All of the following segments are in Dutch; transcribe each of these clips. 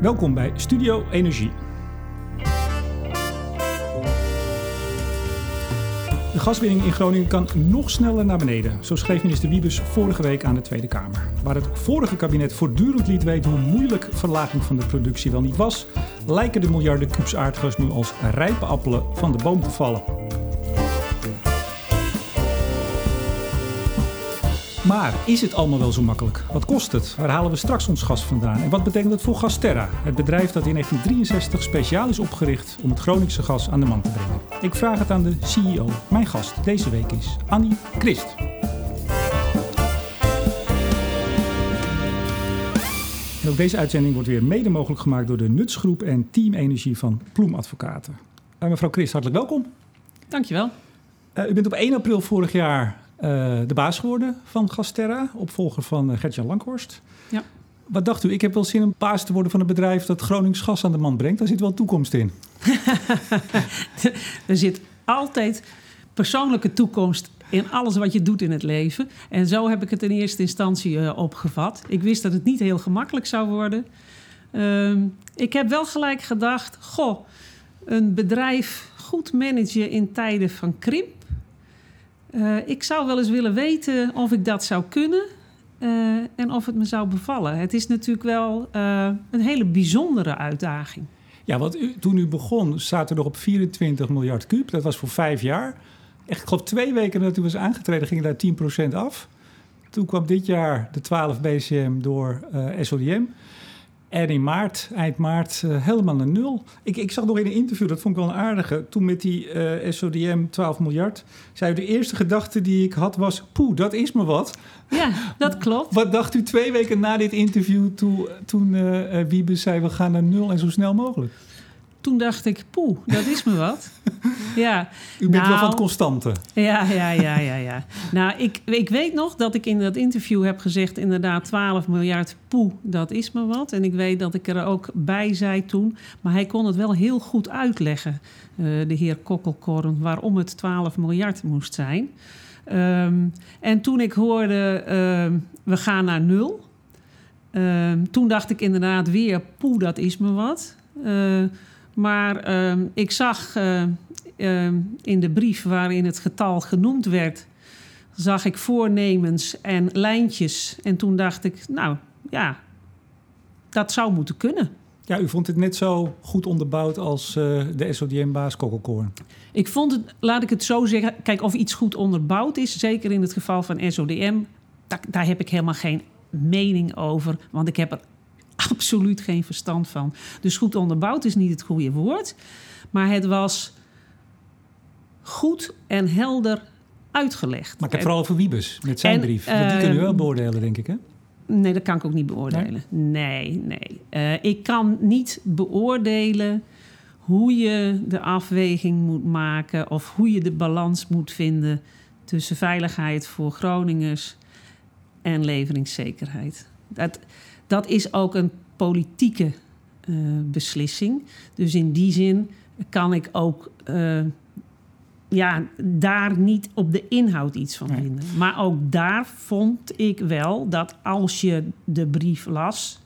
Welkom bij Studio Energie. De gaswinning in Groningen kan nog sneller naar beneden. Zo schreef minister Wiebes vorige week aan de Tweede Kamer. Waar het vorige kabinet voortdurend liet weten hoe moeilijk verlaging van de productie wel niet was, lijken de miljarden kubus aardgas nu als rijpe appelen van de boom te vallen. Maar is het allemaal wel zo makkelijk? Wat kost het? Waar halen we straks ons gas vandaan? En wat betekent het voor Gasterra, het bedrijf dat in 1963 speciaal is opgericht om het Groningse gas aan de man te brengen? Ik vraag het aan de CEO. Mijn gast deze week is Annie Christ. En ook deze uitzending wordt weer mede mogelijk gemaakt door de Nutsgroep en Team Energie van Ploem Advocaten. Uh, mevrouw Christ, hartelijk welkom. Dankjewel. Uh, u bent op 1 april vorig jaar de baas geworden van Gasterra, opvolger van uh, Gertjan Lankhorst. Ja. Wat dacht u? Ik heb wel zin om baas te worden van een bedrijf dat Gronings gas aan de man brengt. Daar zit wel toekomst in. er zit altijd persoonlijke toekomst in alles wat je doet in het leven. En zo heb ik het in eerste instantie uh, opgevat. Ik wist dat het niet heel gemakkelijk zou worden. Uh, ik heb wel gelijk gedacht: goh, een bedrijf goed managen in tijden van krimp uh, ik zou wel eens willen weten of ik dat zou kunnen uh, en of het me zou bevallen. Het is natuurlijk wel uh, een hele bijzondere uitdaging. Ja, want u, toen u begon zaten er nog op 24 miljard kuub. Dat was voor vijf jaar. Echt, ik geloof twee weken nadat u was aangetreden ging daar 10% af. Toen kwam dit jaar de 12 BCM door SODM. En in maart, eind maart, uh, helemaal naar nul. Ik, ik zag nog in een interview, dat vond ik wel een aardige. Toen met die uh, SODM 12 miljard, zei u de eerste gedachte die ik had was... poeh, dat is me wat. Ja, dat klopt. Wat dacht u twee weken na dit interview toen, toen uh, Wiebe zei... we gaan naar nul en zo snel mogelijk? Toen dacht ik, poeh, dat is me wat. ja. U bent nou, wel van het constante. Ja, ja, ja, ja. ja. nou, ik, ik weet nog dat ik in dat interview heb gezegd... inderdaad 12 miljard, poeh, dat is me wat. En ik weet dat ik er ook bij zei toen. Maar hij kon het wel heel goed uitleggen, uh, de heer Kokkelkorn... waarom het 12 miljard moest zijn. Um, en toen ik hoorde, uh, we gaan naar nul... Uh, toen dacht ik inderdaad weer, poeh, dat is me wat... Uh, maar uh, ik zag uh, uh, in de brief waarin het getal genoemd werd, zag ik voornemens en lijntjes. En toen dacht ik, nou ja, dat zou moeten kunnen. Ja, u vond het net zo goed onderbouwd als uh, de SODM-baas Kokkelkoorn. Ik vond het, laat ik het zo zeggen, kijk of iets goed onderbouwd is, zeker in het geval van SODM, daar, daar heb ik helemaal geen mening over, want ik heb er absoluut geen verstand van. Dus goed onderbouwd is niet het goede woord. Maar het was goed en helder uitgelegd. Maar ik heb vooral over Wiebes met zijn en, brief. Uh, die kunnen we wel beoordelen, denk ik, hè? Nee, dat kan ik ook niet beoordelen. Nee, nee. nee. Uh, ik kan niet beoordelen hoe je de afweging moet maken... of hoe je de balans moet vinden tussen veiligheid voor Groningers en leveringszekerheid. Dat, dat is ook een politieke uh, beslissing. Dus in die zin kan ik ook uh, ja, daar niet op de inhoud iets van vinden. Nee. Maar ook daar vond ik wel dat als je de brief las,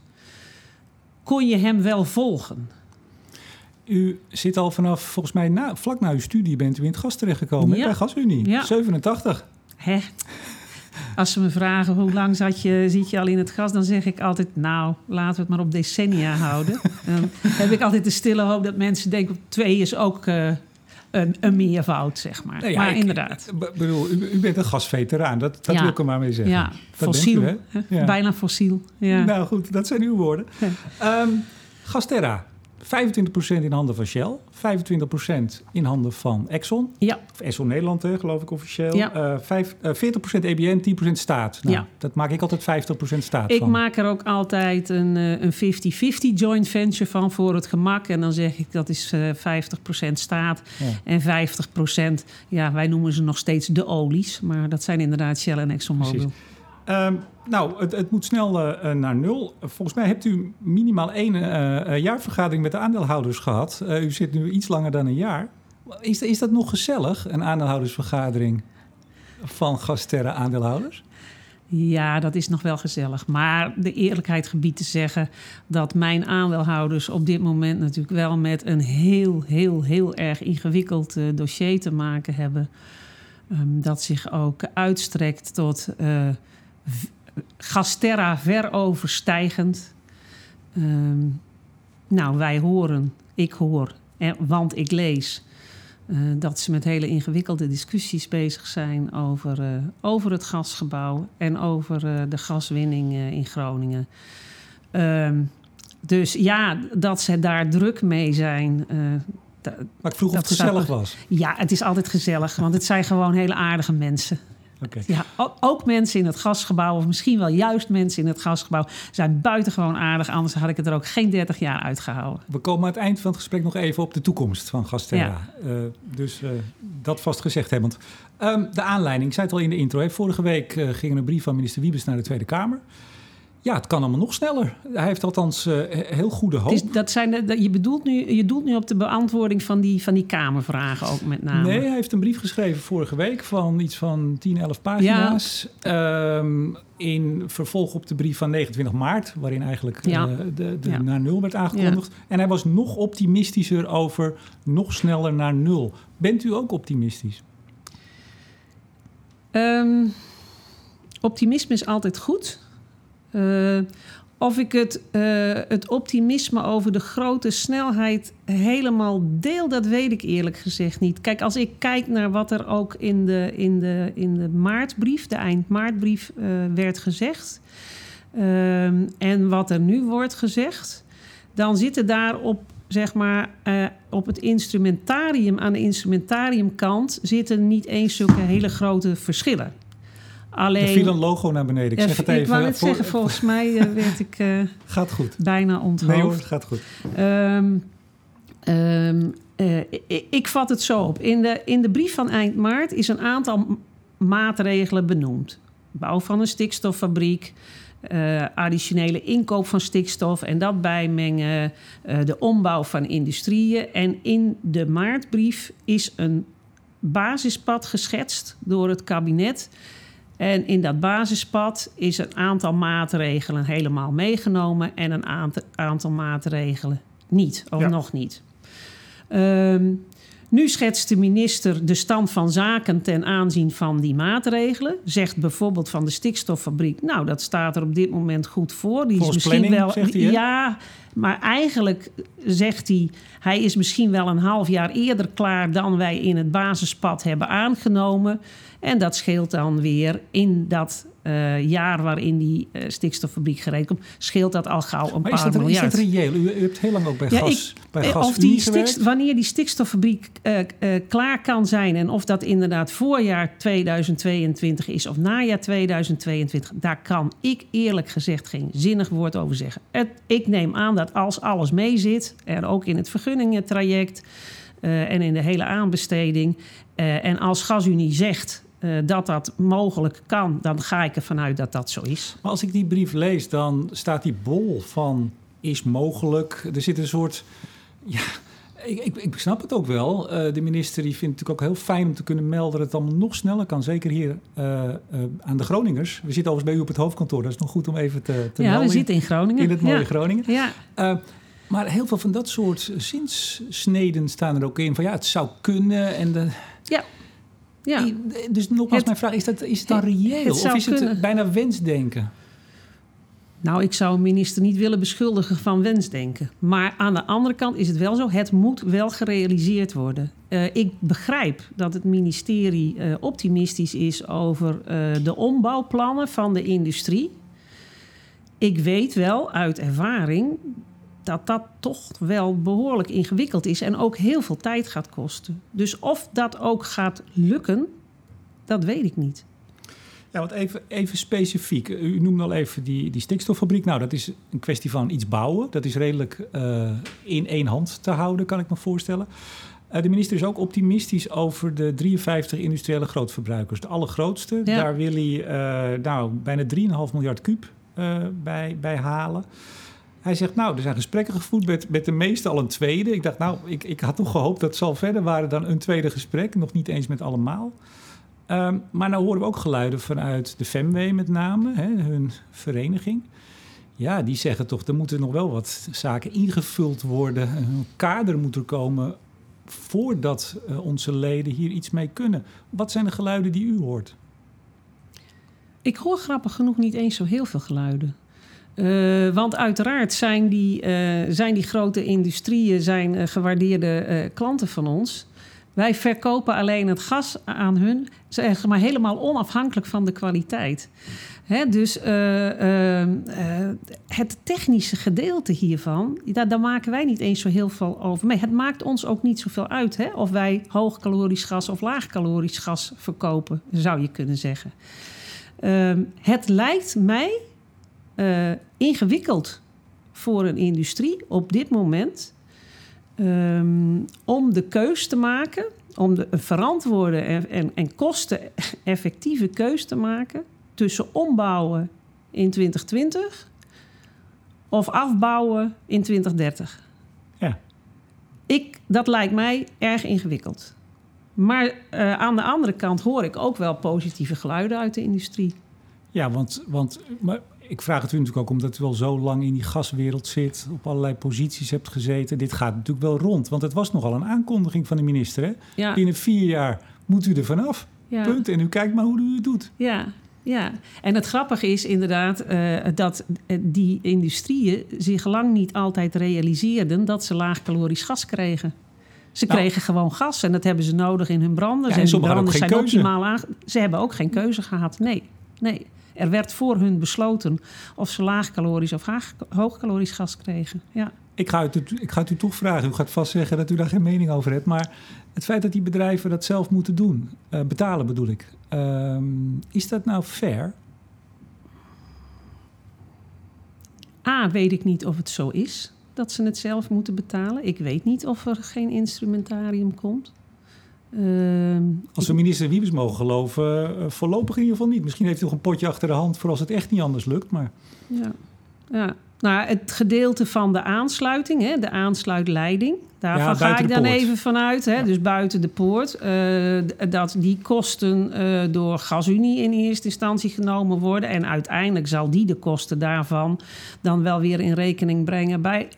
kon je hem wel volgen. U zit al vanaf, volgens mij, na, vlak na uw studie bent u in het gas terechtgekomen ja. bij Gasunie, ja. 87. Hè? Als ze me vragen hoe lang zat je, zit je al in het gas, dan zeg ik altijd: Nou, laten we het maar op decennia houden. dan heb ik altijd de stille hoop dat mensen denken: twee is ook uh, een, een meervoud, zeg maar. Nou ja, maar ik, inderdaad. bedoel, u, u, bent een gasveteraan, dat, dat ja. wil ik er maar mee zeggen. Ja, fossiel. U, ja. Bijna fossiel. Ja. Nou goed, dat zijn uw woorden. Um, Gasterra, 25% in handen van Shell, 25% in handen van Exxon. Ja. Of Exxon Nederland, hè, geloof ik officieel. Ja. Uh, vijf, uh, 40% EBN, 10% staat. Nou, ja. Dat maak ik altijd 50% staat ik van. Ik maak er ook altijd een, een 50-50 joint venture van voor het gemak. En dan zeg ik dat is uh, 50% staat ja. en 50%, ja, wij noemen ze nog steeds de olies. Maar dat zijn inderdaad Shell en ExxonMobil. Um, nou, het, het, moet snel uh, naar nul. Volgens mij hebt u minimaal één uh, jaarvergadering met de aandeelhouders gehad. U zit nu iets langer dan een jaar. Is, is dat nog gezellig, een aandeelhoudersvergadering van Gasterra aandeelhouders? Ja, dat is nog wel gezellig. Maar de eerlijkheid gebied te zeggen dat mijn aandeelhouders op dit moment natuurlijk wel met een heel, heel, heel erg ingewikkeld dossier te maken hebben. Um, dat zich ook uitstrekt tot Gasterra veroverstijgend. Um, nou, wij horen, ik hoor, want ik lees uh, dat ze met hele ingewikkelde discussies bezig zijn over, uh, over het gasgebouw en over uh, de gaswinning in Groningen. Ehm, dus ja, dat ze daar druk mee zijn. maar ik vroeg of het gezellig was. Ja, het is altijd gezellig, want het zijn gewoon hele aardige mensen. Okay. Ja, ook mensen in het gasgebouw, of misschien wel juist mensen in het gasgebouw, zijn buitengewoon aardig. Anders had ik het er ook geen 30 jaar uitgehouden. We komen aan het eind van het gesprek nog even op de toekomst van Gasterra. Ja. Uh, dus uh, dat vast gezegd hebbend. Um, de aanleiding, ik zei het al in de intro. Hè. Vorige week uh, ging een brief van minister Wiebes naar de Tweede Kamer. Ja, het kan allemaal nog sneller. Hij heeft althans uh, heel goede hoop. Is, dat zijn de, je, bedoelt nu, je doelt nu op de beantwoording van die, van die Kamervragen ook met name. Nee, hij heeft een brief geschreven vorige week van iets van 10, 11 pagina's. Ja. Um, in vervolg op de brief van 29 maart, waarin eigenlijk ja. uh, de, de ja. naar nul werd aangekondigd. En hij was nog optimistischer over nog sneller naar nul. Bent u ook optimistisch? Um, optimisme is altijd goed. Uh, of ik het, uh, het optimisme over de grote snelheid helemaal deel, dat weet ik eerlijk gezegd niet. Kijk, als ik kijk naar wat er ook in de, in de, in de maartbrief, de eind-maartbrief, uh, werd gezegd. En wat er nu wordt gezegd, dan zitten daar op, zeg maar, op het instrumentarium, aan de instrumentariumkant, zitten niet eens zulke hele grote verschillen. Alleen, er viel een logo naar beneden. Ik zeg het even. Ik wou het voor, zeggen, volgens mij uh, werd ik uh, gaat goed. bijna onthoofd. Nee hoor, het gaat goed. Um, um, uh, ik, ik, vat het zo op. In de, in de brief van eind maart is een aantal maatregelen benoemd. Bouw van een stikstoffabriek, additionele inkoop van stikstof en dat bijmengen, de ombouw van industrieën. En in de maartbrief is een basispad geschetst door het kabinet en in dat basispad is een aantal maatregelen helemaal meegenomen en een aantal maatregelen niet, of ja. nog niet. Um, nu schetst de minister de stand van zaken ten aanzien van die maatregelen. Zegt bijvoorbeeld van de stikstoffabriek, nou dat staat er op dit moment goed voor. Die Volgens is misschien planning, wel. Zegt hij, ja, maar eigenlijk zegt hij, hij is misschien wel een half jaar eerder klaar dan wij in het basispad hebben aangenomen. En dat scheelt dan weer in dat uh, jaar waarin die uh, stikstoffabriek gereed komt, scheelt dat al gauw een maar paar is dat, miljard. Is dat reëel? U, u, hebt heel lang ook bij ja, gas, ik, bij gas of die stikst, Wanneer die stikstoffabriek uh, klaar kan zijn en of dat inderdaad voorjaar 2022 is of najaar 2022, daar kan ik eerlijk gezegd geen zinnig woord over zeggen. Het, ik neem aan dat als alles meezit, en ook in het vergunningentraject en in de hele aanbesteding, en als GasUnie zegt uh, dat dat mogelijk kan, dan ga ik ervan uit dat dat zo is. Maar als ik die brief lees, dan staat die bol van is mogelijk. Er zit een soort. Ja, ik, ik, ik snap het ook wel. Uh, de minister die vindt het natuurlijk ook heel fijn om te kunnen melden dat het allemaal nog sneller kan. Zeker hier uh, aan de Groningers. We zitten overigens bij u op het hoofdkantoor. Dat is nog goed om even te, te ja, melden. we zitten in Groningen. In het mooie ja. Groningen. Ja. maar heel veel van dat soort zinssneden staan er ook in. Van ja, het zou kunnen. En de, ja. Ja. Dus nogmaals, het, mijn vraag, is, dat, is het dan reëel? Het of is het bijna wensdenken? Nou, ik zou een minister niet willen beschuldigen van wensdenken. Maar aan de andere kant is het wel zo, het moet wel gerealiseerd worden. Uh, ik begrijp dat het ministerie uh, optimistisch is over uh, de ombouwplannen van de industrie. Ik weet wel uit ervaring dat dat toch wel behoorlijk ingewikkeld is en ook heel veel tijd gaat kosten. Dus of dat ook gaat lukken, dat weet ik niet. Ja, want even, even specifiek. U noemde al even die, die stikstoffabriek. Nou, dat is een kwestie van iets bouwen. Dat is redelijk uh, in één hand te houden, kan ik me voorstellen. Uh, de minister is ook optimistisch over de 53 industriële grootverbruikers. De allergrootste. Ja. Daar wil hij uh, nou, bijna 3,5 miljard kuub bij, bij halen. Hij zegt, nou, er zijn gesprekken gevoerd met, met de meeste al een tweede. Ik dacht, nou, ik, ik had toch gehoopt dat het zal verder waren dan een tweede gesprek. Nog niet eens met allemaal. Ehm, maar nou horen we ook geluiden vanuit de FEMW met name, hè, hun vereniging. Ja, die zeggen toch, er moeten nog wel wat zaken ingevuld worden. Een kader moet er komen voordat uh, onze leden hier iets mee kunnen. Wat zijn de geluiden die u hoort? Ik hoor grappig genoeg niet eens zo heel veel geluiden. Uh, want uiteraard zijn die, uh, zijn die grote industrieën zijn, gewaardeerde klanten van ons. Wij verkopen alleen het gas aan hun, zeg maar helemaal onafhankelijk van de kwaliteit. Dus het technische gedeelte hiervan, daar, daar, maken wij niet eens zo heel veel over mee. Het maakt ons ook niet zoveel uit hè, of wij hoogcalorisch gas of laagcalorisch gas verkopen, zou je kunnen zeggen. Ehm, het lijkt mij ingewikkeld voor een industrie op dit moment um, om de keus te maken, om de, een verantwoorde en, en, en kosteneffectieve keus te maken tussen ombouwen in 2020 of afbouwen in 2030. Ja. Ik, dat lijkt mij erg ingewikkeld. Maar uh, aan de andere kant hoor ik ook wel positieve geluiden uit de industrie. Ja, want, want maar ik vraag het u natuurlijk ook omdat u al zo lang in die gaswereld zit, op allerlei posities hebt gezeten. Dit gaat natuurlijk wel rond, want het was nogal een aankondiging van de minister. Hè? Ja. Binnen vier jaar moet u er vanaf. Ja. Punt. En u kijkt maar hoe u het doet. Ja, ja, en het grappige is inderdaad uh, dat die industrieën zich lang niet altijd realiseerden dat ze laagcalorisch gas kregen. Ze nou, kregen gewoon gas en dat hebben ze nodig in hun branders. Ja, en, en die branders zijn keuze. optimaal aan. Ze hebben ook geen keuze gehad. Nee, nee. Er werd voor hun besloten of ze laagcalorisch of hoogcalorisch gas kregen. Ja. Ik ga, het, ik ga het u toch vragen. U gaat vast zeggen dat u daar geen mening over hebt. Maar het feit dat die bedrijven dat zelf moeten doen, uh, betalen bedoel ik, uh, is dat nou fair? A, weet ik niet of het zo is dat ze het zelf moeten betalen. Ik weet niet of er geen instrumentarium komt. Ehm, als we minister Wiebes mogen geloven, uh, voorlopig in ieder geval niet. Misschien heeft hij nog een potje achter de hand voor als het echt niet anders lukt. Maar... Ja. ja, nou, het gedeelte van de aansluiting, hè, de aansluitleiding, daarvan ja, ga ik dan even vanuit. Hè, ja. Dus buiten de poort. Uh, dat die kosten uh, door GasUnie in eerste instantie genomen worden. En uiteindelijk zal die de kosten daarvan dan wel weer in rekening brengen bij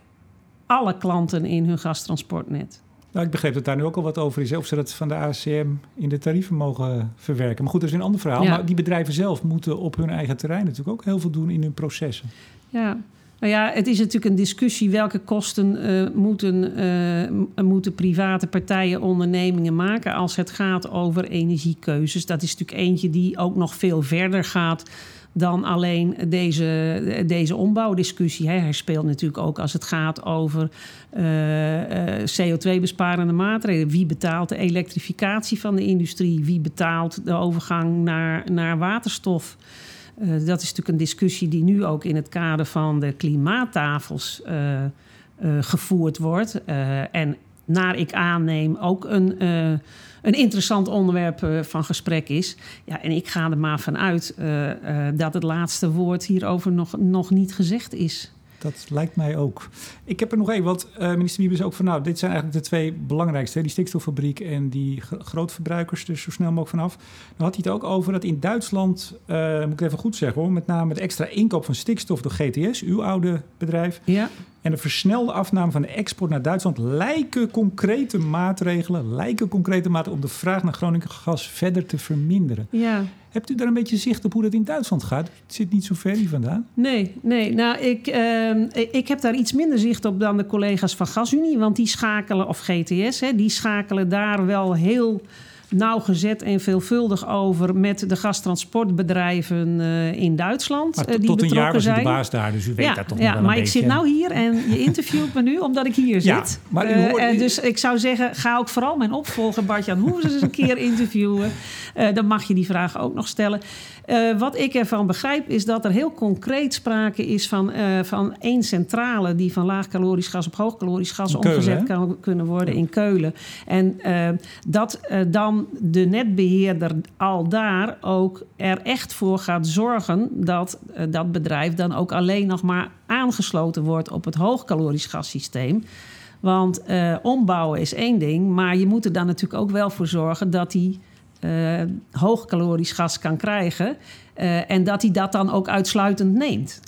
alle klanten in hun gastransportnet. Nou, ik begreep dat daar nu ook al wat over is. Of ze dat van de ACM in de tarieven mogen verwerken. Maar goed, dat is een ander verhaal. Ja. Maar die bedrijven zelf moeten op hun eigen terrein natuurlijk ook heel veel doen in hun processen. Ja, nou ja, het is natuurlijk een discussie welke kosten uh, moeten, uh, moeten private partijen, ondernemingen maken als het gaat over energiekeuzes. Dat is natuurlijk eentje die ook nog veel verder gaat dan alleen deze, deze ombouwdiscussie. Hij speelt natuurlijk ook als het gaat over uh, uh, CO2-besparende maatregelen. Wie betaalt de elektrificatie van de industrie? Wie betaalt de overgang naar, naar waterstof? Uh, dat is natuurlijk een discussie die nu ook in het kader van de klimaattafels gevoerd wordt. en naar ik aanneem ook een een interessant onderwerp uh, van gesprek is. Ja, en ik ga er maar vanuit uh, dat het laatste woord hierover nog, nog niet gezegd is. Dat lijkt mij ook. Ik heb er nog één, want minister Wiebes ook van... nou, dit zijn eigenlijk de twee belangrijkste... die stikstoffabriek en die grootverbruikers dus zo snel mogelijk vanaf. Dan had hij het ook over dat in Duitsland... moet ik even goed zeggen hoor... met name de extra inkoop van stikstof door GTS... uw oude bedrijf... Ja en de versnelde afname van de export naar Duitsland lijken concrete maatregelen, lijken concrete maatregelen om de vraag naar Groningen gas verder te verminderen. Ja. Hebt u daar een beetje zicht op hoe dat in Duitsland gaat? Het zit niet zo ver hier vandaan. Nee, nee. Nou, ik, uh, ik heb daar iets minder zicht op dan de collega's van GasUnie, want die schakelen, of GTS, hè, die schakelen daar wel heel nauwgezet en veelvuldig over met de gastransportbedrijven uh, in Duitsland. Maar uh, die tot een jaar was zijn. de baas daar, dus u weet ja, dat toch ja, wel maar een ik beetje. zit nou hier en je interviewt me nu omdat ik hier Ja, zit. maar u hoort- Uh, dus ik zou zeggen, ga ook vooral mijn opvolger Bart-Jan Hoeves eens een keer interviewen. Uh, dan mag je die vraag ook nog stellen. Wat ik ervan begrijp is dat er heel concreet sprake is van, van één centrale... die van laagcalorisch gas op hoogcalorisch gas Keulen, omgezet kan kunnen worden in Keulen. En dat uh, de netbeheerder al daar ook er echt voor gaat zorgen... dat uh, dat bedrijf dan ook alleen nog maar aangesloten wordt op het hoogcalorisch gassysteem... Want uh, ombouwen is één ding, maar je moet er dan natuurlijk ook wel voor zorgen dat die uh, hoogcalorisch gas kan krijgen. Uh, en dat hij dat dan ook uitsluitend neemt.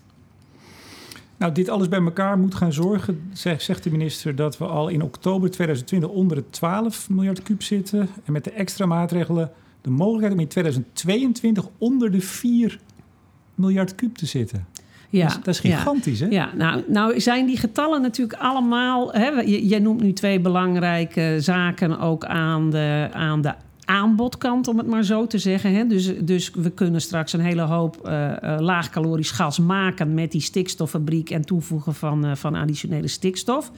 Nou, dit alles bij elkaar moet gaan zorgen, zegt de minister, dat we al in oktober 2020 onder de 12 miljard kuub zitten. En met de extra maatregelen de mogelijkheid om in 2022 onder de 4 miljard kuub te zitten. Ja, dat, is, gigantisch, ja. hè? Ja, nou, nou zijn die getallen natuurlijk allemaal... Hè, jij noemt nu twee belangrijke zaken ook aan de, aan de aanbodkant, om het maar zo te zeggen. Hè. Dus, dus we kunnen straks een hele hoop uh, uh, laagcalorisch gas maken met die stikstoffabriek en toevoegen van, uh, van additionele stikstof.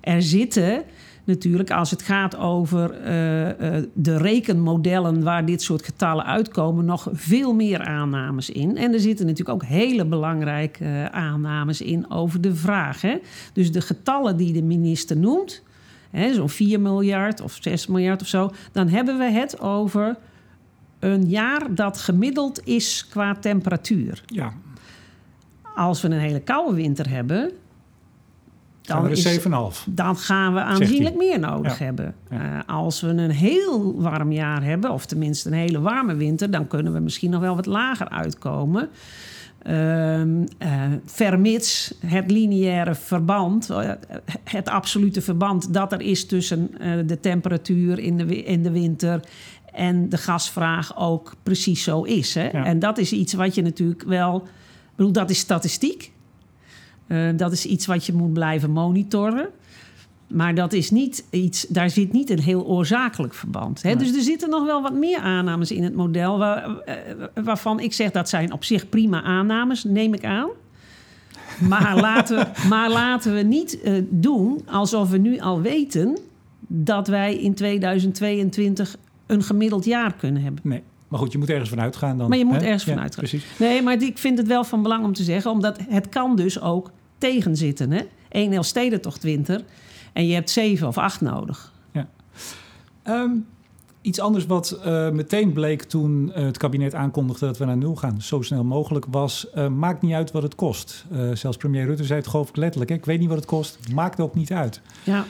Er zitten natuurlijk, als het gaat over de rekenmodellen waar dit soort getallen uitkomen, nog veel meer aannames in. En er zitten natuurlijk ook hele belangrijke aannames in over de vraag. Hè. Dus de getallen die de minister noemt zo'n 4 miljard of 6 miljard of zo, dan hebben we het over een jaar dat gemiddeld is qua temperatuur. Ja. Als we een hele koude winter hebben, dan, is, 7,5. dan gaan we aanzienlijk meer nodig hebben. Uh, als we een heel warm jaar hebben, of tenminste een hele warme winter, dan kunnen we misschien nog wel wat lager uitkomen. Um, uh, vermits het lineaire verband, uh, het absolute verband dat er is tussen uh, de temperatuur in de, in de winter en de gasvraag ook precies zo is. Hè? Ja. En dat is iets wat je natuurlijk wel. Bedoel, dat is statistiek. dat is iets wat je moet blijven monitoren. Maar dat is niet iets, daar zit niet een heel oorzakelijk verband. Hè? Nee. Dus er zitten nog wel wat meer aannames in het model. Waar, uh, waarvan ik zeg dat zijn op zich prima aannames, neem ik aan. Maar laten we, maar laten we niet uh, doen alsof we nu al weten dat wij in 2022 een gemiddeld jaar kunnen hebben. Nee. Maar goed, je moet ergens vanuit gaan dan. Maar je moet hè? ergens ja, vanuit gaan. Precies. Nee, maar ik vind het wel van belang om te zeggen, omdat het kan dus ook tegenzitten. Hè? Eén Elfstedentocht winter. En je hebt zeven of acht nodig. Ja. Um, iets anders wat uh, meteen bleek toen uh, het kabinet aankondigde dat we naar nul gaan, zo snel mogelijk, was: uh, maakt niet uit wat het kost. zelfs premier Rutte zei het geloof ik letterlijk: hè? ik weet niet wat het kost, maakt ook niet uit. Ja.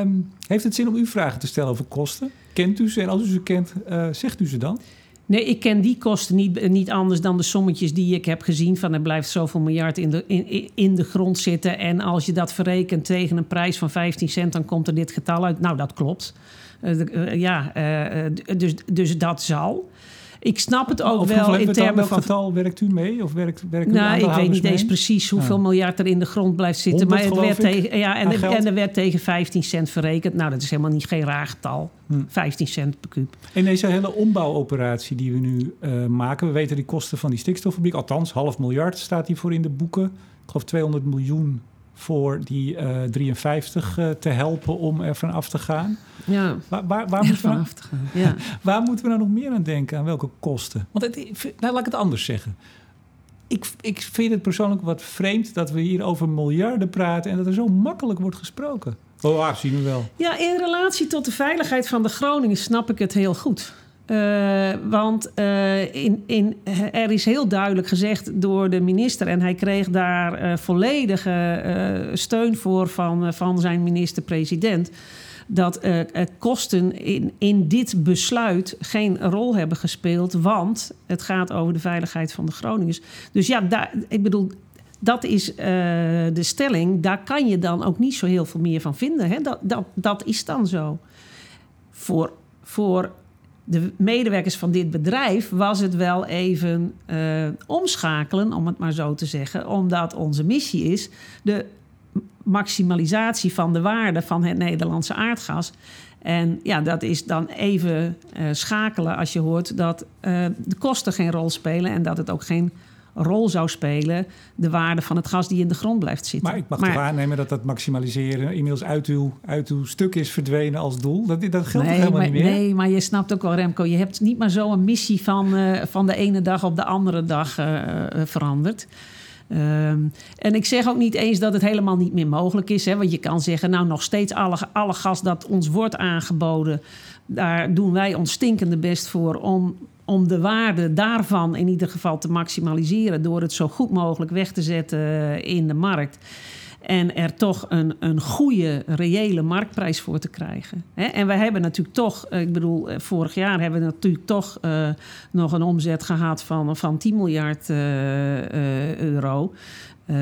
Um, heeft het zin om u vragen te stellen over kosten? Kent u ze en als u ze kent, zegt u ze dan? Nee, ik ken die kosten niet, niet anders dan de sommetjes die ik heb gezien. Van er blijft zoveel miljard in de, in, in de grond zitten. En als je dat verrekent tegen een prijs van 15 cent, dan komt er dit getal uit. Nou, dat klopt. Uh, uh, ja, dus, dus dat zal. Ik snap het ook of wel in termen van. getal werkt u mee? Of werkt, werkt nou, ik weet niet mee? eens precies hoeveel ja. miljard er in de grond blijft zitten. Maar het werd tegen, ja, en, en er werd tegen 15 cent verrekend. Nou, dat is helemaal niet geen raar getal. Hm. 15 cent per kuub. In deze hele ombouwoperatie die we nu uh, maken, we weten die kosten van die stikstoffabriek, althans half miljard staat hiervoor in de boeken. Ik geloof 200 miljoen voor die uh, 53 uh, te helpen om er van af te gaan. Ja, waar, waar, waar, moeten we nou, te gaan. Ja. waar moeten we nou nog meer aan denken? Aan welke kosten? Want het, nou, laat ik het anders zeggen. Ik, ik vind het persoonlijk wat vreemd dat we hier over miljarden praten en dat er zo makkelijk wordt gesproken. Oh, ah, zien we wel. Ja, in relatie tot de veiligheid van de Groningen snap ik het heel goed. Uh, want uh, in, in, er is heel duidelijk gezegd door de minister, en hij kreeg daar uh, volledige steun voor van, van zijn minister-president, dat kosten in, in dit besluit geen rol hebben gespeeld, want het gaat over de veiligheid van de Groningers. Dus ja, daar, ik bedoel, dat is de stelling. Daar kan je dan ook niet zo heel veel meer van vinden. Hè? Dat, dat, dat is dan zo. Voor, voor de medewerkers van dit bedrijf was het wel even uh, omschakelen, om het maar zo te zeggen. Omdat onze missie is de maximalisatie van de waarde van het Nederlandse aardgas. En ja, dat is dan even uh, schakelen als je hoort dat uh, de kosten geen rol spelen en dat het ook geen rol zou spelen, de waarde van het gas die in de grond blijft zitten. Maar ik mag maar, toch aannemen dat dat maximaliseren inmiddels uit uw, uit uw stuk is verdwenen als doel? Dat, dat geldt nee, helemaal maar, niet meer? Nee, maar je snapt ook wel, Remco, je hebt niet maar zo een missie van, uh, van de ene dag op de andere dag uh, veranderd. Um, en ik zeg ook niet eens dat het helemaal niet meer mogelijk is. Hè, want je kan zeggen, nou nog steeds alle, alle gas dat ons wordt aangeboden... daar doen wij ons stinkende best voor om, om de waarde daarvan in ieder geval te maximaliseren... door het zo goed mogelijk weg te zetten in de markt. En er toch een, een goede, reële marktprijs voor te krijgen. En wij hebben natuurlijk toch, eh, ik bedoel, eh, vorig jaar hebben we natuurlijk toch nog een omzet gehad van, van 10 miljard euro. Uh,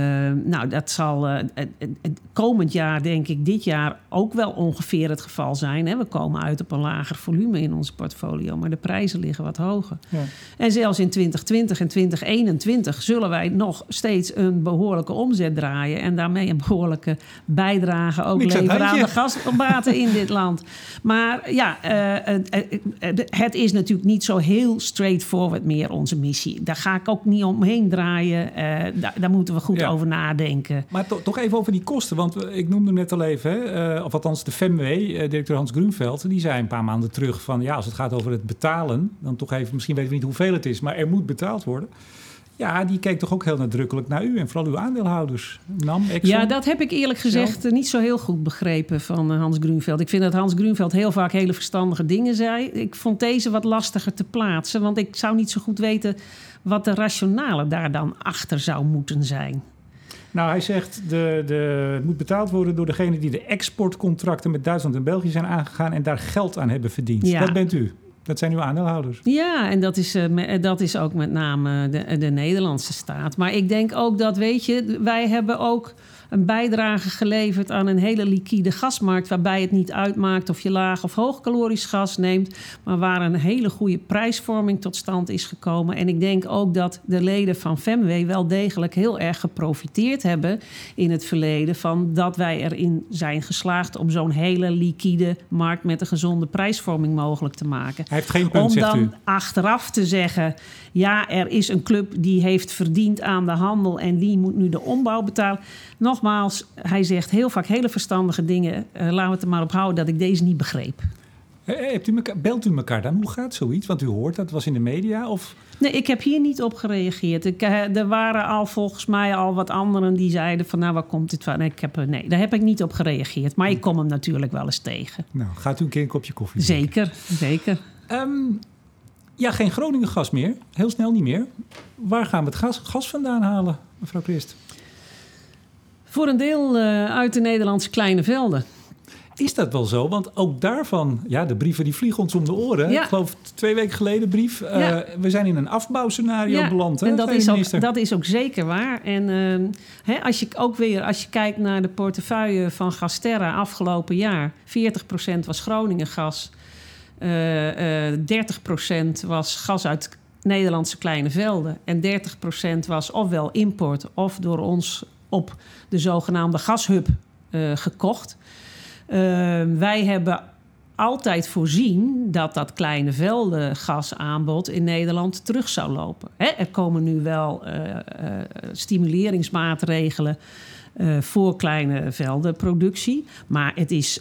nou, dat zal uh, het, het komend jaar, denk ik, dit jaar ook wel ongeveer het geval zijn. Hè? We komen uit op een lager volume in onze portfolio, maar de prijzen liggen wat hoger. Ja. En zelfs in 2020 en 2021 zullen wij nog steeds een behoorlijke omzet draaien en daarmee een behoorlijke bijdrage ook Niks leveren aan de gasbaten in dit land. Maar ja, uh, het is natuurlijk niet zo heel straightforward meer, onze missie. Daar ga ik ook niet omheen draaien. Daar, daar moeten we goed ja. over nadenken. Maar to toch even over die kosten. Want ik noemde net al even, hè, uh, of althans de FEMW, uh, directeur Hans Grunveld... die zei een paar maanden terug van... ja, als het gaat over het betalen... dan toch even, misschien weten we niet hoeveel het is... maar er moet betaald worden. Ja, die keek toch ook heel nadrukkelijk naar u en vooral uw aandeelhouders. NAM, Exxon, ja, dat heb ik eerlijk gezegd zelf? niet zo heel goed begrepen van Hans Grunveld. Ik vind dat Hans Grunveld heel vaak hele verstandige dingen zei. Ik vond deze wat lastiger te plaatsen, want ik zou niet zo goed weten wat de rationale daar dan achter zou moeten zijn. Nou, hij zegt de, de, het moet betaald worden door degene die de exportcontracten met Duitsland en België zijn aangegaan en daar geld aan hebben verdiend. Ja. Dat bent u. Dat zijn uw aandeelhouders. Ja, en dat is, uh, dat is ook met name de, de Nederlandse staat. Maar ik denk ook dat, weet je, wij hebben ook een bijdrage geleverd aan een hele liquide gasmarkt. Waarbij het niet uitmaakt of je laag of hoogcalorisch gas neemt. Maar waar een hele goede prijsvorming tot stand is gekomen. En ik denk ook dat de leden van FEMW wel degelijk heel erg geprofiteerd hebben in het verleden. Van dat wij erin zijn geslaagd om zo'n hele liquide markt met een gezonde prijsvorming mogelijk te maken. Hij heeft geen punt, om zegt dan u. achteraf te zeggen: ja, er is een club die heeft verdiend aan de handel en die moet nu de ombouw betalen. Nogmaals, hij zegt heel vaak hele verstandige dingen. Uh, laten we het er maar op houden dat ik deze niet begreep. Hebt u elkaar, belt u elkaar dan? Hoe gaat zoiets? Want u hoort dat was in de media of... Nee, ik heb hier niet op gereageerd. Ik, er waren al volgens mij al wat anderen die zeiden van... nou, waar komt dit van? Nee, ik heb, nee, daar heb ik niet op gereageerd. Maar ik kom hem natuurlijk wel eens tegen. Nou, gaat u een keer een kopje koffie Zeker, zeker. Um, ja, geen Groningen gas meer. Heel snel niet meer. Waar gaan we het gas, gas vandaan halen, mevrouw Christ? Voor een deel uh, uit de Nederlandse kleine velden. Is dat wel zo? Want ook daarvan, ja, de brieven die vliegen ons om de oren. Ja. Ik geloof twee weken geleden brief. Ja. Uh, we zijn in een afbouwscenario ja, beland. Hè, en dat is, ook, dat is ook zeker waar. En uh, hè, als je ook weer, als je kijkt naar de portefeuille van Gasterra afgelopen jaar, 40% was Groningen gas. Uh, 30% was gas uit Nederlandse kleine velden. En 30% was ofwel import of door ons op de zogenaamde gashub uh, gekocht. Uh, wij hebben altijd voorzien dat dat kleine veldengasaanbod in Nederland terug zou lopen. Hè, er komen nu wel uh, stimuleringsmaatregelen uh, voor kleine veldenproductie. Maar het is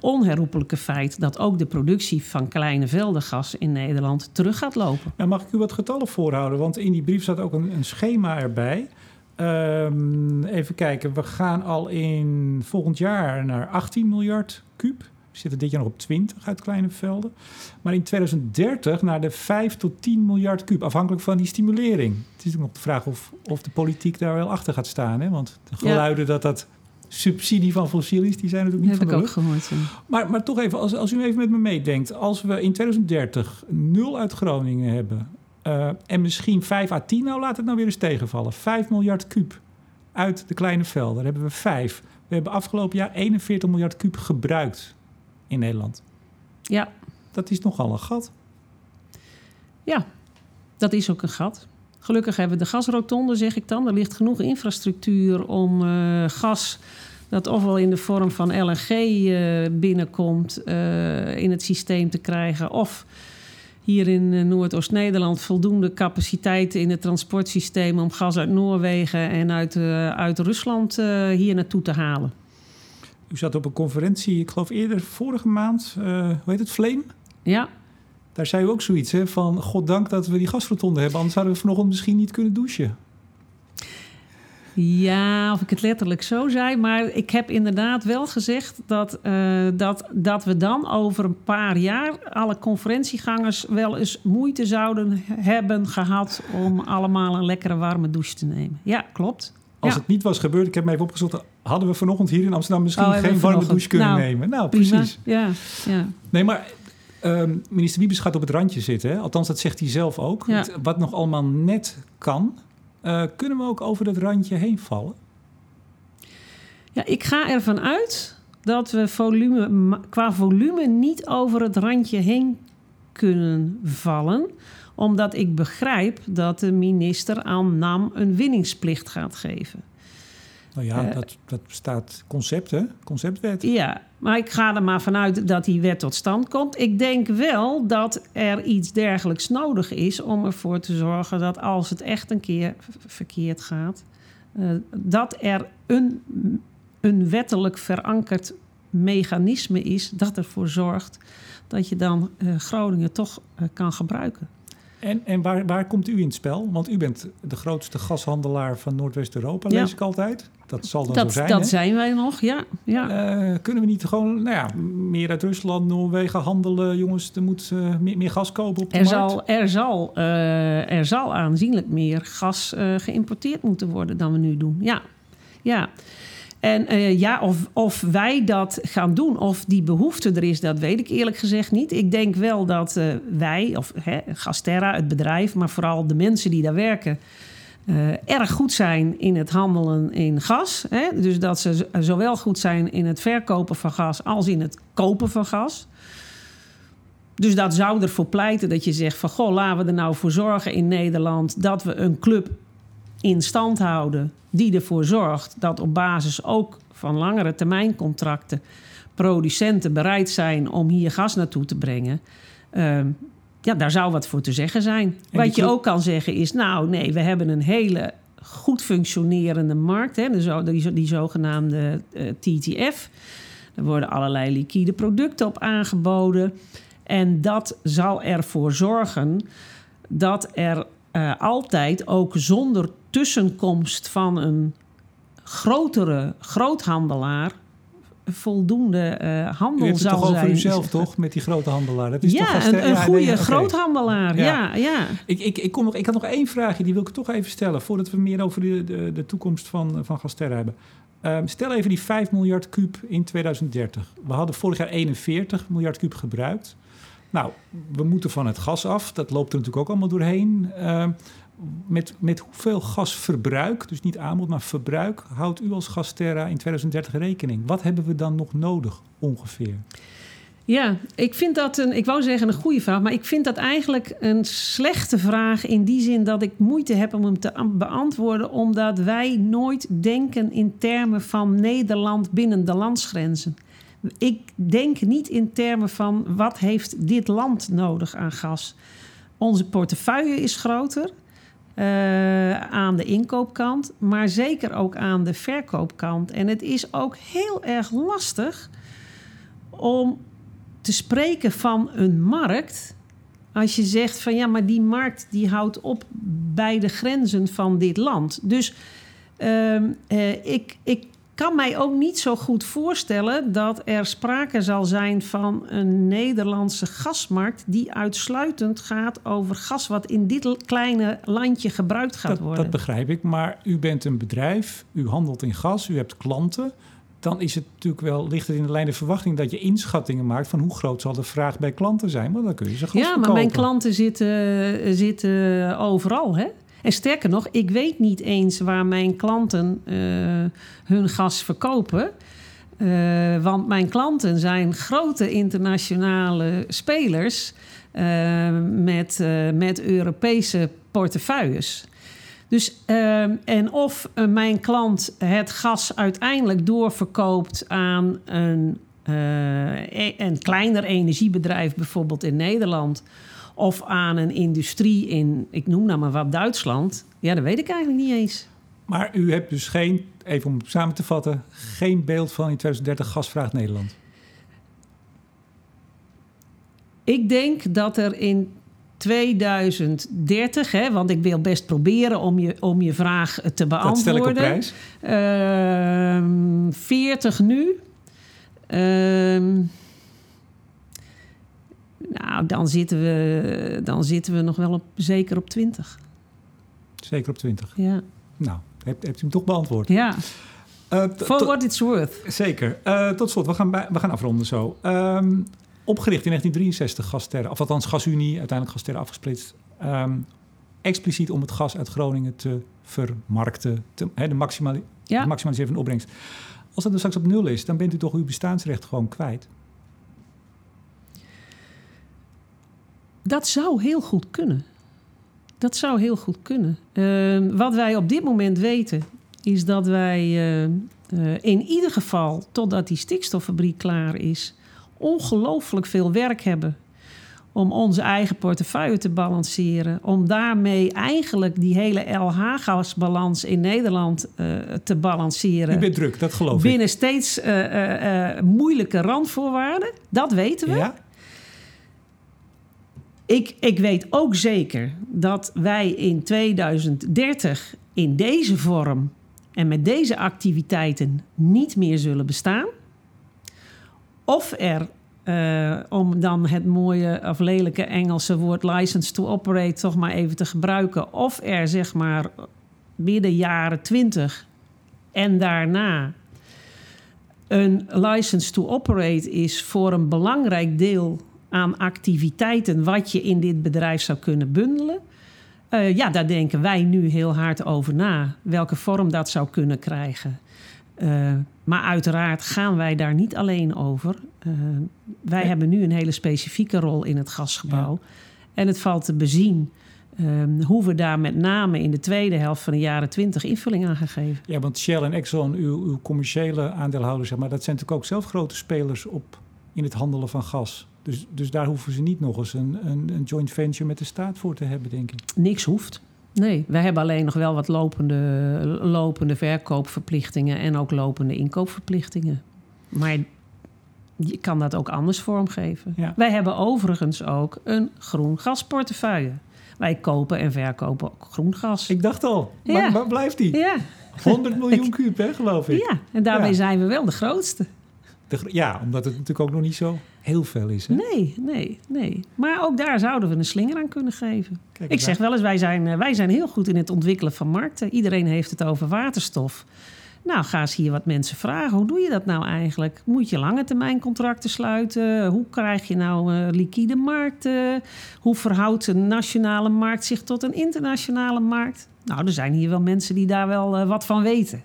onherroepelijke feit dat ook de productie van kleine veldengas in Nederland terug gaat lopen. Nou, mag ik u wat getallen voorhouden? Want in die brief staat ook een, een schema erbij. Um, even kijken, we gaan al in volgend jaar naar 18 miljard kuub. We zitten dit jaar nog op 20 uit kleine velden. Maar in 2030 naar de 5 tot 10 miljard kuub, afhankelijk van die stimulering. Het is ook nog de vraag of, of de politiek daar wel achter gaat staan. Hè? Want de geluiden ja. dat dat subsidie van fossiel is, die zijn natuurlijk niet Heb van ik ook gehoord. Ja. Maar, maar toch even, als, als u even met me meedenkt. Als we in 2030 nul uit Groningen hebben... Uh, en misschien 5 à 10, nou laat het nou weer eens tegenvallen. 5 miljard kuub uit de kleine velden. Daar hebben we 5. We hebben afgelopen jaar 41 miljard kuub gebruikt in Nederland. Ja. Dat is nogal een gat. Ja, dat is ook een gat. Gelukkig hebben we de gasrotonde, zeg ik dan. Er ligt genoeg infrastructuur om uh, gas dat ofwel in de vorm van LNG uh, binnenkomt in het systeem te krijgen... of hier in Noordoost-Nederland voldoende capaciteit in het transportsysteem... om gas uit Noorwegen en uit, uit Rusland hier naartoe te halen. U zat op een conferentie, ik geloof eerder vorige maand, hoe heet het, Flame? Ja. Daar zei u ook zoiets hè, van, goddank dat we die gasrotonde hebben... anders zouden we vanochtend misschien niet kunnen douchen. Ja, of ik het letterlijk zo zei. Maar ik heb inderdaad wel gezegd dat, uh, dat, dat we dan over een paar jaar... alle conferentiegangers wel eens moeite zouden hebben gehad... om allemaal een lekkere warme douche te nemen. Ja, klopt. Als Ja. het niet was gebeurd, ik heb me even opgezocht, hadden we vanochtend hier in Amsterdam misschien Oh, geen warme douche kunnen Nou, nemen. Nou, Prima. precies. Ja, ja. Nee, maar ehm, minister Wiebes gaat op het randje zitten. Hè? Althans, dat zegt hij zelf ook. Ja. Wat nog allemaal net kan. Eh, kunnen we ook over dat randje heen vallen? ja, ik ga ervan uit dat we volume, qua volume niet over het randje heen kunnen vallen. Omdat ik begrijp dat de minister aan NAM een winningsplicht gaat geven. Nou ja, Eh. dat, dat staat concept, hè? Conceptwet. Ja, maar ik ga er maar vanuit dat die wet tot stand komt. Ik denk wel dat er iets dergelijks nodig is om ervoor te zorgen dat als het echt een keer verkeerd gaat, eh, dat er een, een wettelijk verankerd mechanisme is dat ervoor zorgt dat je dan eh, Groningen toch eh, kan gebruiken. En, en waar, waar komt u in het spel? Want u bent de grootste gashandelaar van Noordwest-Europa, Ja. lees ik altijd. Dat zal dan Dat, zo zijn, dat hè? zijn wij nog, ja. ja. Eh, kunnen we niet gewoon nou ja, meer uit Rusland, Noorwegen handelen? Jongens, er moet eh, meer, meer gas kopen op de Er markt. zal, er, zal, eh, er zal aanzienlijk meer gas geïmporteerd moeten worden dan we nu doen. Ja, ja. En eh, ja, of, of wij dat gaan doen, of die behoefte er is, dat weet ik eerlijk gezegd niet. Ik denk wel dat eh, wij, of hè, Gasterra, het bedrijf, maar vooral de mensen die daar werken, eh, erg goed zijn in het handelen in gas. Hè? Dus dat ze zowel goed zijn in het verkopen van gas als in het kopen van gas. Dus dat zou ervoor pleiten dat je zegt van... goh, laten we er nou voor zorgen in Nederland... dat we een club in stand houden die ervoor zorgt... dat op basis ook van langere termijncontracten... producenten bereid zijn om hier gas naartoe te brengen... Ehm, ja, daar zou wat voor te zeggen zijn. Wat je ook kan zeggen is... nou, nee, we hebben een hele goed functionerende markt... Hè, de zo, die, die zogenaamde eh, TTF... Er worden allerlei liquide producten op aangeboden. En dat zal ervoor zorgen dat er eh, altijd ook zonder tussenkomst van een grotere groothandelaar voldoende eh, U handel heeft het zal toch over uzelf, toch? Met die grote handelaar. Dat is toch Ja, vast- een, een ja, goede nee, groothandelaar. Ja. Ja, ja. Ik, ik, ik, kom nog, ik had nog één vraagje, die wil ik toch even stellen... voordat we meer over de, de, de toekomst van, van Gasterra hebben. Ehm, stel even die 5 miljard kuub in 2030. We hadden vorig jaar 41 miljard kuub gebruikt. Nou, we moeten van het gas af. Dat loopt er natuurlijk ook allemaal doorheen. Ehm, met, met hoeveel gasverbruik, dus niet aanbod, maar verbruik... houdt u als Gasterra in 2030 rekening? Wat hebben we dan nog nodig, ongeveer? Ja, ik vind dat een, ik wou zeggen een goede vraag, maar ik vind dat eigenlijk een slechte vraag in die zin dat ik moeite heb om hem te beantwoorden, omdat wij nooit denken in termen van Nederland binnen de landsgrenzen. Ik denk niet in termen van wat heeft dit land nodig aan gas. Onze portefeuille is groter aan de inkoopkant, maar zeker ook aan de verkoopkant. En het is ook heel erg lastig om te spreken van een markt. Als je zegt van ja, maar die markt die houdt op bij de grenzen van dit land. Dus ehm, eh, ik, ik kan mij ook niet zo goed voorstellen dat er sprake zal zijn van een Nederlandse gasmarkt die uitsluitend gaat over gas wat in dit kleine landje gebruikt gaat Dat, worden. dat begrijp ik, maar u bent een bedrijf, u handelt in gas, u hebt klanten. Dan is het natuurlijk wel, ligt het in de lijn de verwachting dat je inschattingen maakt van hoe groot zal de vraag bij klanten zijn. Want dan kun je ze gas Ja, maar verkopen. mijn klanten zitten, zitten overal. Hè? En sterker nog, ik weet niet eens waar mijn klanten eh, hun gas verkopen. Eh, want mijn klanten zijn grote internationale spelers eh, met, met Europese portefeuilles. Dus, en of mijn klant het gas uiteindelijk doorverkoopt aan een, e- een kleiner energiebedrijf, bijvoorbeeld in Nederland, of aan een industrie in, ik noem nou maar wat, Duitsland, ja, dat weet ik eigenlijk niet eens. Maar u hebt dus geen, even om samen te vatten, geen beeld van in 2030 gasvraag Nederland. Ik denk dat er in 2030, hè, want ik wil best proberen om je, om je vraag te beantwoorden. Dat stel ik op prijs. Ehm, 40 nu. Ehm, nou, dan zitten, we, dan zitten we nog wel op, zeker op 20. Zeker op 20. Ja. Nou, hebt, hebt u hem toch beantwoord. Ja, Uh, t- for what it's worth. Zeker. Eh, tot slot, we gaan, bij- we gaan afronden zo. Ehm, opgericht in 1963, Gasterre, of althans Gasunie, uiteindelijk Gasterre afgesplitst. Ehm, expliciet om het gas uit Groningen te vermarkten, te, de, maximali Ja. de maximaliseren van de opbrengst. Als dat dus straks op nul is, dan bent u toch uw bestaansrecht gewoon kwijt. Dat zou heel goed kunnen. Dat zou heel goed kunnen. Eh, wat wij op dit moment weten, is dat wij eh, eh, in ieder geval, totdat die stikstoffabriek klaar is, ongelooflijk veel werk hebben om onze eigen portefeuille te balanceren. Om daarmee eigenlijk die hele LH-gasbalans in Nederland eh, te balanceren. U bent druk, dat geloof Binnen steeds moeilijke randvoorwaarden. Dat weten ik. we. Ja? Ik, ik weet ook zeker dat wij in 2030 in deze vorm en met deze activiteiten niet meer zullen bestaan. Of er, eh, om dan het mooie of lelijke Engelse woord license to operate toch maar even te gebruiken, of er zeg maar midden jaren 20 en daarna een license to operate is voor een belangrijk deel aan activiteiten wat je in dit bedrijf zou kunnen bundelen. Eh, ja, daar denken wij nu heel hard over na. Welke vorm dat zou kunnen krijgen. Eh, maar uiteraard gaan wij daar niet alleen over. Eh, wij Ja. hebben nu een hele specifieke rol in het gasgebouw. En het valt te bezien eh, hoe we daar met name in de tweede helft van de jaren twintig invulling aan gaan geven. ja, want Shell en Exxon, uw, uw commerciële aandeelhouders, zeg maar, dat zijn natuurlijk ook zelf grote spelers op, in het handelen van gas. Dus, dus daar hoeven ze niet nog eens een, een, een joint venture met de staat voor te hebben, denk ik. Niks hoeft. Nee, wij hebben alleen nog wel wat lopende, lopende verkoopverplichtingen en ook lopende inkoopverplichtingen. Maar je kan dat ook anders vormgeven. Ja. Wij hebben overigens ook een groen gasportefeuille. Wij kopen en verkopen ook groen gas. Ik dacht al, Ja. waar, waar blijft die? Ja, 100 miljoen kuub, hè, geloof ik. ja, en daarmee zijn we wel de grootste. De ja, omdat het natuurlijk ook nog niet zo heel veel is. Hè? Nee, nee, nee. Maar ook daar zouden we een slinger aan kunnen geven. Kijk, Ik zeg wel eens, wij zijn, eh, wij zijn heel goed in het ontwikkelen van markten. Iedereen heeft het over waterstof. Nou, ga eens hier wat mensen vragen. Hoe doe je dat nou eigenlijk? Moet je lange termijn contracten sluiten? Hoe krijg je nou eh, liquide markten? Hoe verhoudt een nationale markt zich tot een internationale markt? Nou, er zijn hier wel mensen die daar wel eh, wat van weten.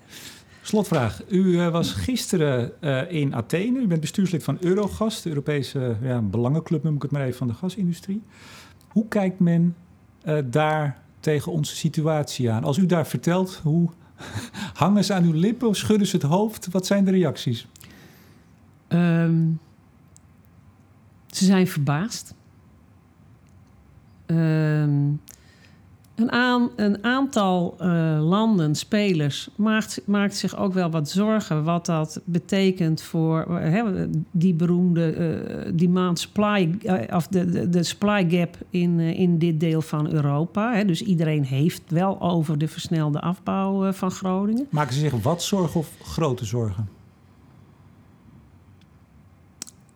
Slotvraag. U eh, was gisteren eh, in Athene. U bent bestuurslid van Eurogas, de Europese ja, belangenclub, noem ik het maar even, van de gasindustrie. Hoe kijkt men eh, daar tegen onze situatie aan? Als u daar vertelt, hoe hangen ze aan uw lippen of schudden ze het hoofd? Wat zijn de reacties? Ehm, ze zijn verbaasd. Ehm, een, aan, een aantal eh, landen, spelers, maakt, maakt zich ook wel wat zorgen wat dat betekent voor eh, hè, die beroemde eh, demand supply, of de, de, de supply gap in, in dit deel van Europa. Hè. Dus iedereen heeft wel over de versnelde afbouw van Groningen. Maken ze zich wat zorgen of grote zorgen?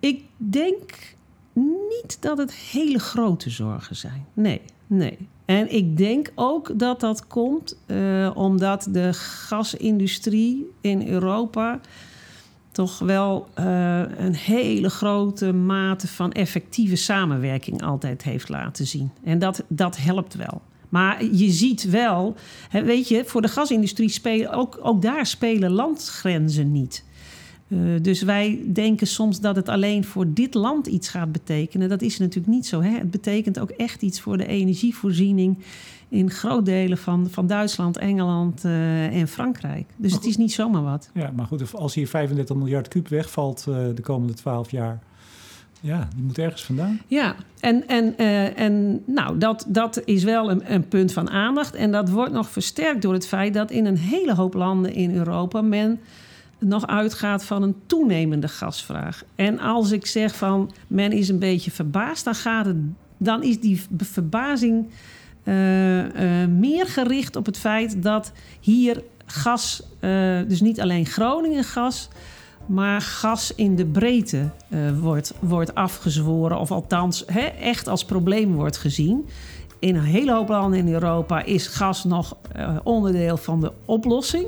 Ik denk niet dat het hele grote zorgen zijn. Nee, nee. En ik denk ook dat dat komt eh, omdat de gasindustrie in Europa toch wel eh, een hele grote mate van effectieve samenwerking altijd heeft laten zien. En dat, dat helpt wel. Maar je ziet wel, hè, weet je, voor de gasindustrie spelen ook, ook daar spelen landgrenzen niet. Uh, dus wij denken soms dat het alleen voor dit land iets gaat betekenen. Dat is natuurlijk niet zo. Hè? Het betekent ook echt iets voor de energievoorziening in groot delen van, van Duitsland, Engeland uh, en Frankrijk. Dus het is niet zomaar wat. Ja, maar goed, als hier 35 miljard kuub wegvalt uh, de komende 12 jaar. Ja, die moet ergens vandaan. Ja, en, en, uh, en nou, dat, dat is wel een, een punt van aandacht. En dat wordt nog versterkt door het feit dat in een hele hoop landen in Europa men nog uitgaat van een toenemende gasvraag. En als ik zeg van men is een beetje verbaasd, dan, gaat het, dan is die verbazing uh, uh, meer gericht op het feit dat hier gas, uh, dus niet alleen Groningen gas, maar gas in de breedte wordt, wordt afgezworen, of althans hè, echt als probleem wordt gezien. in een hele hoop landen in Europa is gas nog onderdeel van de oplossing.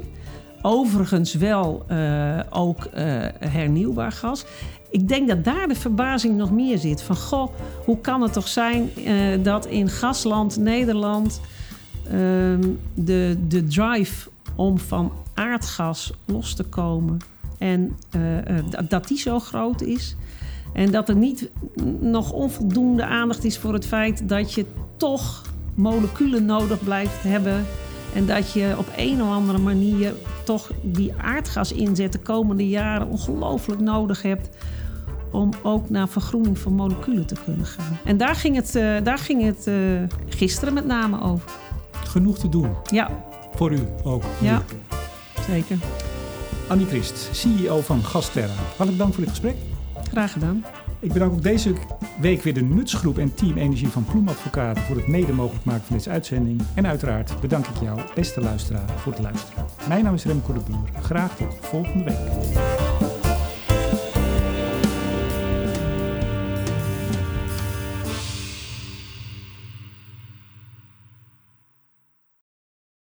Overigens wel uh, ook uh, hernieuwbaar gas. Ik denk dat daar de verbazing nog meer zit. Van goh, hoe kan het toch zijn dat in gasland Nederland ehm, de, de drive om van aardgas los te komen en dat die zo groot is. En dat er niet nog onvoldoende aandacht is voor het feit dat je toch moleculen nodig blijft hebben. En dat je op een of andere manier toch die aardgas inzet de komende jaren ongelooflijk nodig hebt. Om ook naar vergroening van moleculen te kunnen gaan. En daar ging het, uh, daar ging het uh, gisteren met name over. Genoeg te doen. Ja. Voor u ook. Ja, zeker. Annie Christ, CEO van Gasterra. Hartelijk dank voor dit gesprek. Graag gedaan. Ik bedank ook deze week weer de Nutsgroep en Team Energie van Ploemadvocaten voor het mede mogelijk maken van deze uitzending. En uiteraard bedank ik jou, beste luisteraar, voor het luisteren. Mijn naam is Remco de Boer. Graag tot volgende week.